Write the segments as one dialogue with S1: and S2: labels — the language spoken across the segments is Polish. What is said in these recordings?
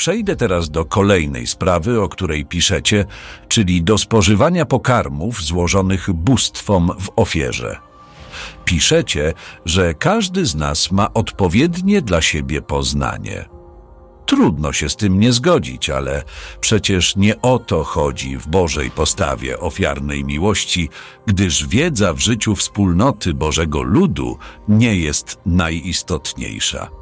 S1: Przejdę teraz do kolejnej sprawy, o której piszecie, czyli do spożywania pokarmów złożonych bóstwom w ofierze. Piszecie, że każdy z nas ma odpowiednie dla siebie poznanie. Trudno się z tym nie zgodzić, ale przecież nie o to chodzi w Bożej postawie ofiarnej miłości, gdyż wiedza w życiu wspólnoty Bożego ludu nie jest najistotniejsza.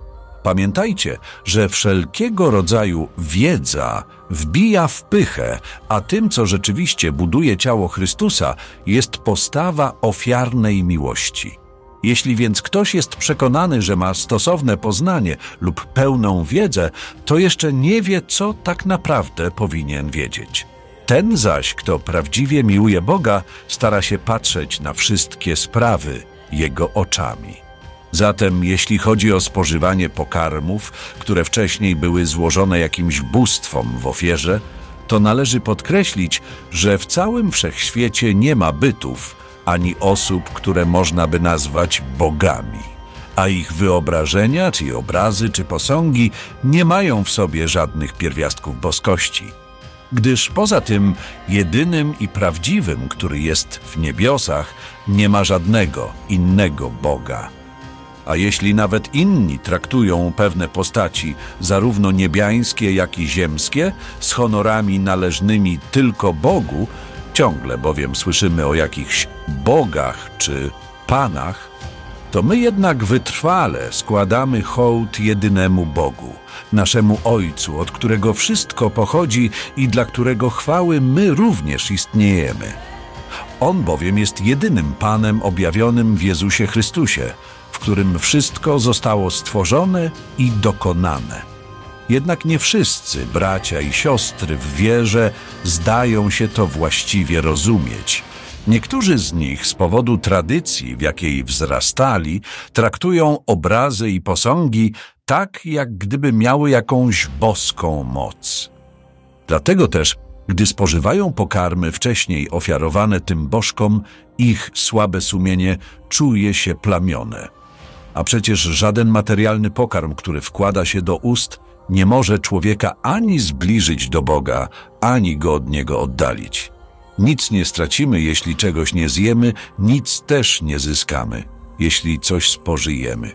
S1: Pamiętajcie, że wszelkiego rodzaju wiedza wbija w pychę, a tym, co rzeczywiście buduje ciało Chrystusa, jest postawa ofiarnej miłości. Jeśli więc ktoś jest przekonany, że ma stosowne poznanie lub pełną wiedzę, to jeszcze nie wie, co tak naprawdę powinien wiedzieć. Ten zaś, kto prawdziwie miłuje Boga, stara się patrzeć na wszystkie sprawy Jego oczami. Zatem, jeśli chodzi o spożywanie pokarmów, które wcześniej były złożone jakimś bóstwom w ofierze, to należy podkreślić, że w całym wszechświecie nie ma bytów ani osób, które można by nazwać bogami, a ich wyobrażenia, czy obrazy, czy posągi nie mają w sobie żadnych pierwiastków boskości gdyż poza tym jedynym i prawdziwym, który jest w niebiosach, nie ma żadnego innego Boga. A jeśli nawet inni traktują pewne postaci, zarówno niebiańskie, jak i ziemskie, z honorami należnymi tylko Bogu, ciągle bowiem słyszymy o jakichś bogach czy panach, to my jednak wytrwale składamy hołd jedynemu Bogu, naszemu Ojcu, od którego wszystko pochodzi i dla którego chwały my również istniejemy. On bowiem jest jedynym Panem objawionym w Jezusie Chrystusie, w którym wszystko zostało stworzone i dokonane. Jednak nie wszyscy bracia i siostry w wierze zdają się to właściwie rozumieć. Niektórzy z nich z powodu tradycji, w jakiej wzrastali, traktują obrazy i posągi tak, jak gdyby miały jakąś boską moc. Dlatego też, gdy spożywają pokarmy wcześniej ofiarowane tym bożkom, ich słabe sumienie czuje się plamione. A przecież żaden materialny pokarm, który wkłada się do ust, nie może człowieka ani zbliżyć do Boga, ani go od Niego oddalić. Nic nie stracimy, jeśli czegoś nie zjemy, nic też nie zyskamy, jeśli coś spożyjemy.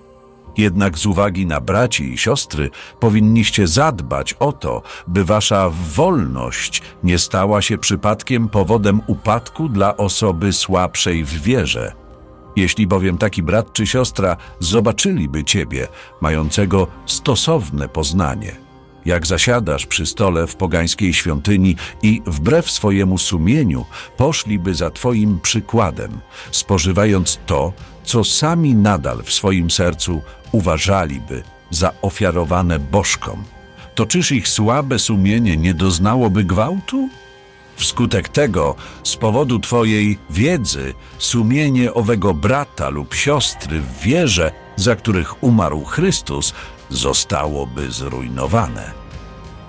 S1: Jednak z uwagi na braci i siostry powinniście zadbać o to, by wasza wolność nie stała się przypadkiem powodem upadku dla osoby słabszej w wierze. Jeśli bowiem taki brat czy siostra zobaczyliby ciebie, mającego stosowne poznanie, jak zasiadasz przy stole w pogańskiej świątyni i wbrew swojemu sumieniu poszliby za Twoim przykładem, spożywając to, co sami nadal w swoim sercu uważaliby za ofiarowane bożkom, to czyż ich słabe sumienie nie doznałoby gwałtu? Wskutek tego, z powodu Twojej wiedzy, sumienie owego brata lub siostry w wierze, za których umarł Chrystus, zostałoby zrujnowane.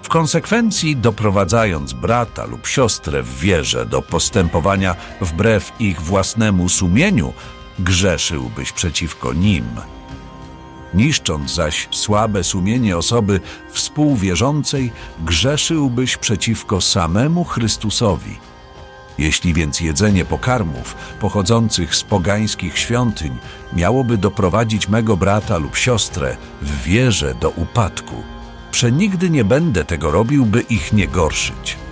S1: W konsekwencji, doprowadzając brata lub siostrę w wierze do postępowania wbrew ich własnemu sumieniu, grzeszyłbyś przeciwko nim. Niszcząc zaś słabe sumienie osoby współwierzącej, grzeszyłbyś przeciwko samemu Chrystusowi. Jeśli więc jedzenie pokarmów pochodzących z pogańskich świątyń miałoby doprowadzić mego brata lub siostrę w wierze do upadku, przenigdy nie będę tego robił, by ich nie gorszyć.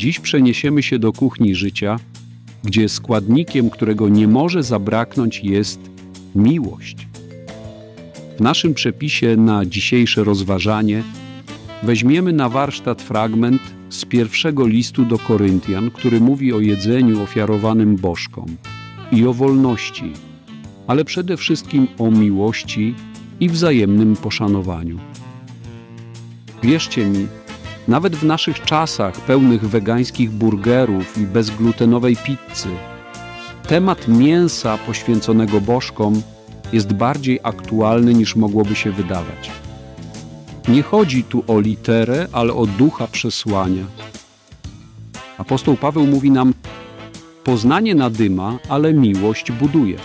S2: Dziś przeniesiemy się do kuchni życia, gdzie składnikiem, którego nie może zabraknąć, jest miłość. W naszym przepisie na dzisiejsze rozważanie weźmiemy na warsztat fragment z pierwszego listu do Koryntian, który mówi o jedzeniu ofiarowanym bożkom i o wolności, ale przede wszystkim o miłości i wzajemnym poszanowaniu. Wierzcie mi, nawet w naszych czasach pełnych wegańskich burgerów i bezglutenowej pizzy, temat mięsa poświęconego bożkom jest bardziej aktualny niż mogłoby się wydawać. Nie chodzi tu o literę, ale o ducha przesłania. Apostoł Paweł mówi nam: Poznanie nadyma, ale miłość buduje.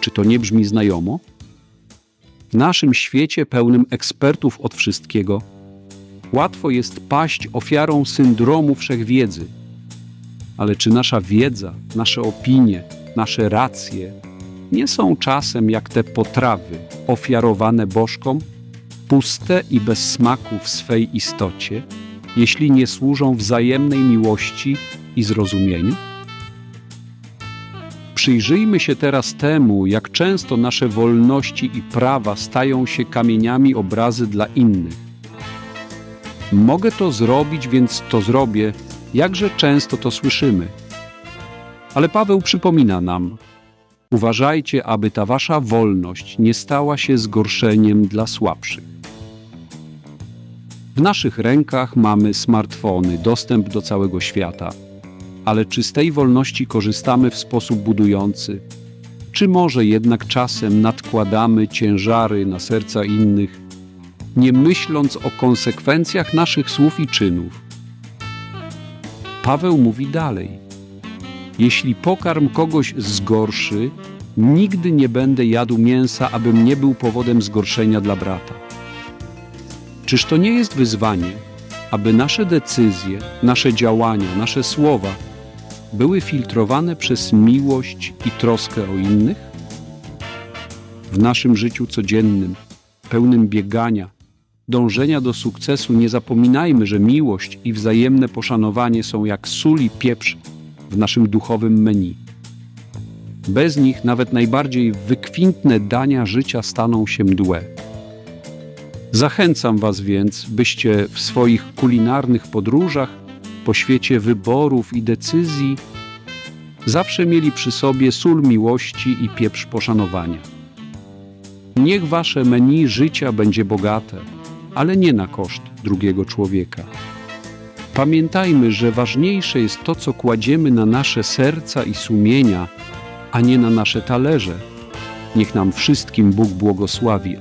S2: Czy to nie brzmi znajomo? W naszym świecie pełnym ekspertów od wszystkiego, łatwo jest paść ofiarą syndromu wszechwiedzy. Ale czy nasza wiedza, nasze opinie, nasze racje nie są czasem jak te potrawy ofiarowane bożkom, puste i bez smaku w swej istocie, jeśli nie służą wzajemnej miłości i zrozumieniu? Przyjrzyjmy się teraz temu, jak często nasze wolności i prawa stają się kamieniami obrazy dla innych. Mogę to zrobić, więc to zrobię, jakże często to słyszymy. Ale Paweł przypomina nam: Uważajcie, aby ta wasza wolność nie stała się zgorszeniem dla słabszych. W naszych rękach mamy smartfony, dostęp do całego świata. Ale czy z tej wolności korzystamy w sposób budujący? Czy może jednak czasem nadkładamy ciężary na serca innych, nie myśląc o konsekwencjach naszych słów i czynów? Paweł mówi dalej: Jeśli pokarm kogoś zgorszy, nigdy nie będę jadł mięsa, abym nie był powodem zgorszenia dla brata. Czyż to nie jest wyzwanie, aby nasze decyzje, nasze działania, nasze słowa były filtrowane przez miłość i troskę o innych? W naszym życiu codziennym, pełnym biegania, dążenia do sukcesu, nie zapominajmy, że miłość i wzajemne poszanowanie są jak sól i pieprz w naszym duchowym menu. Bez nich nawet najbardziej wykwintne dania życia staną się mdłe. Zachęcam Was więc, byście w swoich kulinarnych podróżach po świecie wyborów i decyzji zawsze mieli przy sobie sól miłości i pieprz poszanowania. Niech Wasze menu życia będzie bogate, ale nie na koszt drugiego człowieka. Pamiętajmy, że ważniejsze jest to, co kładziemy na nasze serca i sumienia, a nie na nasze talerze. Niech nam wszystkim Bóg błogosławi.